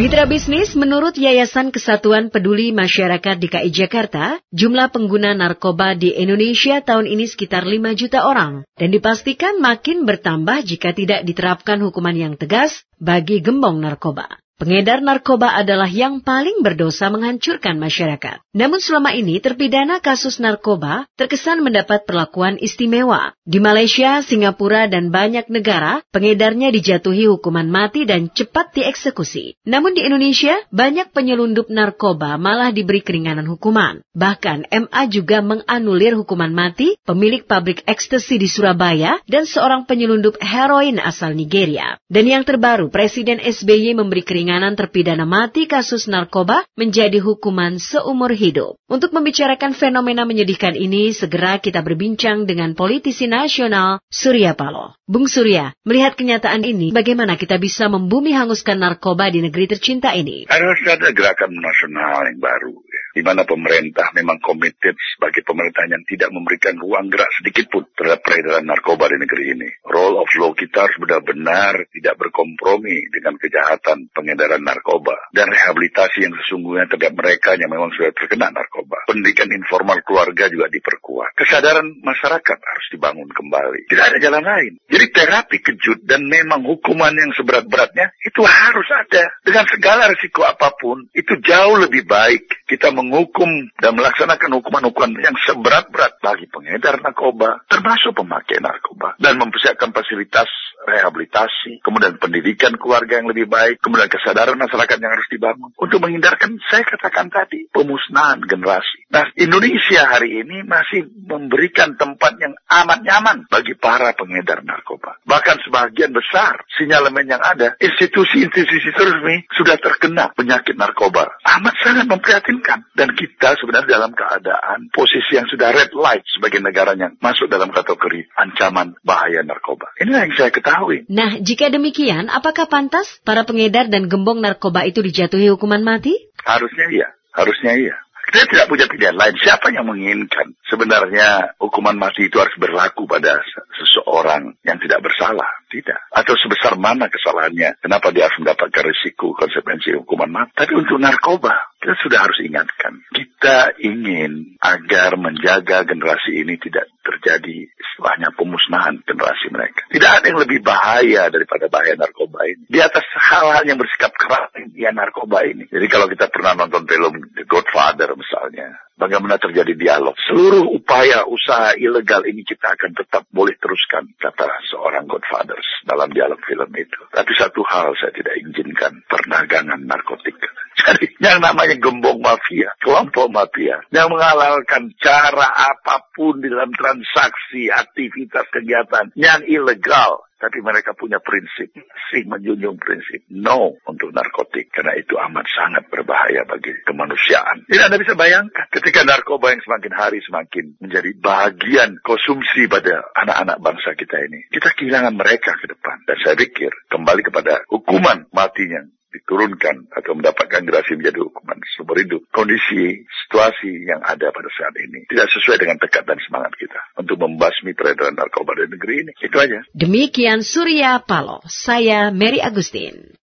Mitra bisnis, menurut Yayasan Kesatuan Peduli Masyarakat DKI Jakarta, jumlah pengguna narkoba di Indonesia tahun ini sekitar 5 juta orang dan dipastikan makin bertambah jika tidak diterapkan hukuman yang tegas bagi gembong narkoba. Pengedar narkoba adalah yang paling berdosa menghancurkan masyarakat. Namun selama ini terpidana kasus narkoba terkesan mendapat perlakuan istimewa. Di Malaysia, Singapura, dan banyak negara, pengedarnya dijatuhi hukuman mati dan cepat dieksekusi. Namun di Indonesia, banyak penyelundup narkoba malah diberi keringanan hukuman. Bahkan MA juga menganulir hukuman mati pemilik pabrik ekstasi di Surabaya dan seorang penyelundup heroin asal Nigeria. Dan yang terbaru, Presiden SBY memberi keringanan keringanan terpidana mati kasus narkoba menjadi hukuman seumur hidup. Untuk membicarakan fenomena menyedihkan ini, segera kita berbincang dengan politisi nasional Surya Paloh. Bung Surya, melihat kenyataan ini, bagaimana kita bisa membumi hanguskan narkoba di negeri tercinta ini? Harus ada gerakan nasional yang baru di mana pemerintah memang komited sebagai pemerintah yang tidak memberikan ruang gerak sedikit pun terhadap peredaran narkoba di negeri ini. Role of law kita harus benar-benar tidak berkompromi dengan kejahatan pengedaran narkoba dan rehabilitasi yang sesungguhnya terhadap mereka yang memang sudah terkena narkoba. Pendidikan informal keluarga juga diperkuat. Kesadaran masyarakat harus dibangun kembali. Tidak ada jalan lain. Jadi terapi kejut dan memang hukuman yang seberat-beratnya itu harus ada. Dengan segala risiko apa pun, itu jauh lebih baik kita menghukum dan melaksanakan hukuman-hukuman yang seberat-berat bagi pengedar narkoba, termasuk pemakai narkoba, dan mempersiapkan fasilitas rehabilitasi, kemudian pendidikan keluarga yang lebih baik, kemudian kesadaran masyarakat yang harus dibangun untuk menghindarkan saya katakan tadi pemusnahan generasi. Nah, Indonesia hari ini masih memberikan tempat yang amat nyaman bagi para pengedar narkoba. Bahkan sebagian besar sinyalemen yang ada, institusi-institusi resmi sudah terkena penyakit narkoba. Amat sangat memprihatinkan. Dan kita sebenarnya dalam keadaan posisi yang sudah red light sebagai negara yang masuk dalam kategori ancaman bahaya narkoba. Inilah yang saya ketahui. Nah, jika demikian, apakah pantas para pengedar dan gembong narkoba itu dijatuhi hukuman mati? Harusnya iya. Harusnya iya. Kita tidak punya pilihan lain. Siapa yang menginginkan? Sebenarnya hukuman mati itu harus berlaku pada seseorang yang tidak bersalah. Tidak. Atau sebesar mana kesalahannya. Kenapa dia harus mendapatkan risiko konsekuensi hukuman mati. Tapi untuk narkoba, kita sudah harus ingatkan. Kita ingin agar menjaga generasi ini tidak terjadi istilahnya pemusnahan generasi mereka. Tidak ada yang lebih bahaya daripada bahaya narkoba ini. Di atas hal-hal yang bersikap keras ya narkoba ini. Jadi kalau kita pernah nonton film The Godfather misalnya, bagaimana terjadi dialog. Seluruh upaya usaha ilegal ini kita akan tetap boleh teruskan, kata seorang Godfathers dalam dialog film itu. Tapi satu hal saya tidak izinkan, perdagangan narkotik. Jadi yang namanya gembong mafia, kelompok mafia, yang menghalalkan cara apa pun dalam transaksi, aktivitas, kegiatan yang ilegal, tapi mereka punya prinsip, sih menjunjung prinsip no untuk narkotik karena itu amat sangat berbahaya bagi kemanusiaan. Tidak Anda bisa bayangkan ketika narkoba yang semakin hari semakin menjadi bagian konsumsi pada anak-anak bangsa kita ini, kita kehilangan mereka ke depan. Dan saya pikir kembali kepada hukuman matinya diturunkan atau mendapatkan gerasi menjadi hukuman seumur hidup. Kondisi, situasi yang ada pada saat ini tidak sesuai dengan tekad dan semangat kita untuk membasmi peredaran narkoba di negeri ini. Itu aja. Demikian Surya Paloh, saya Mary Agustin.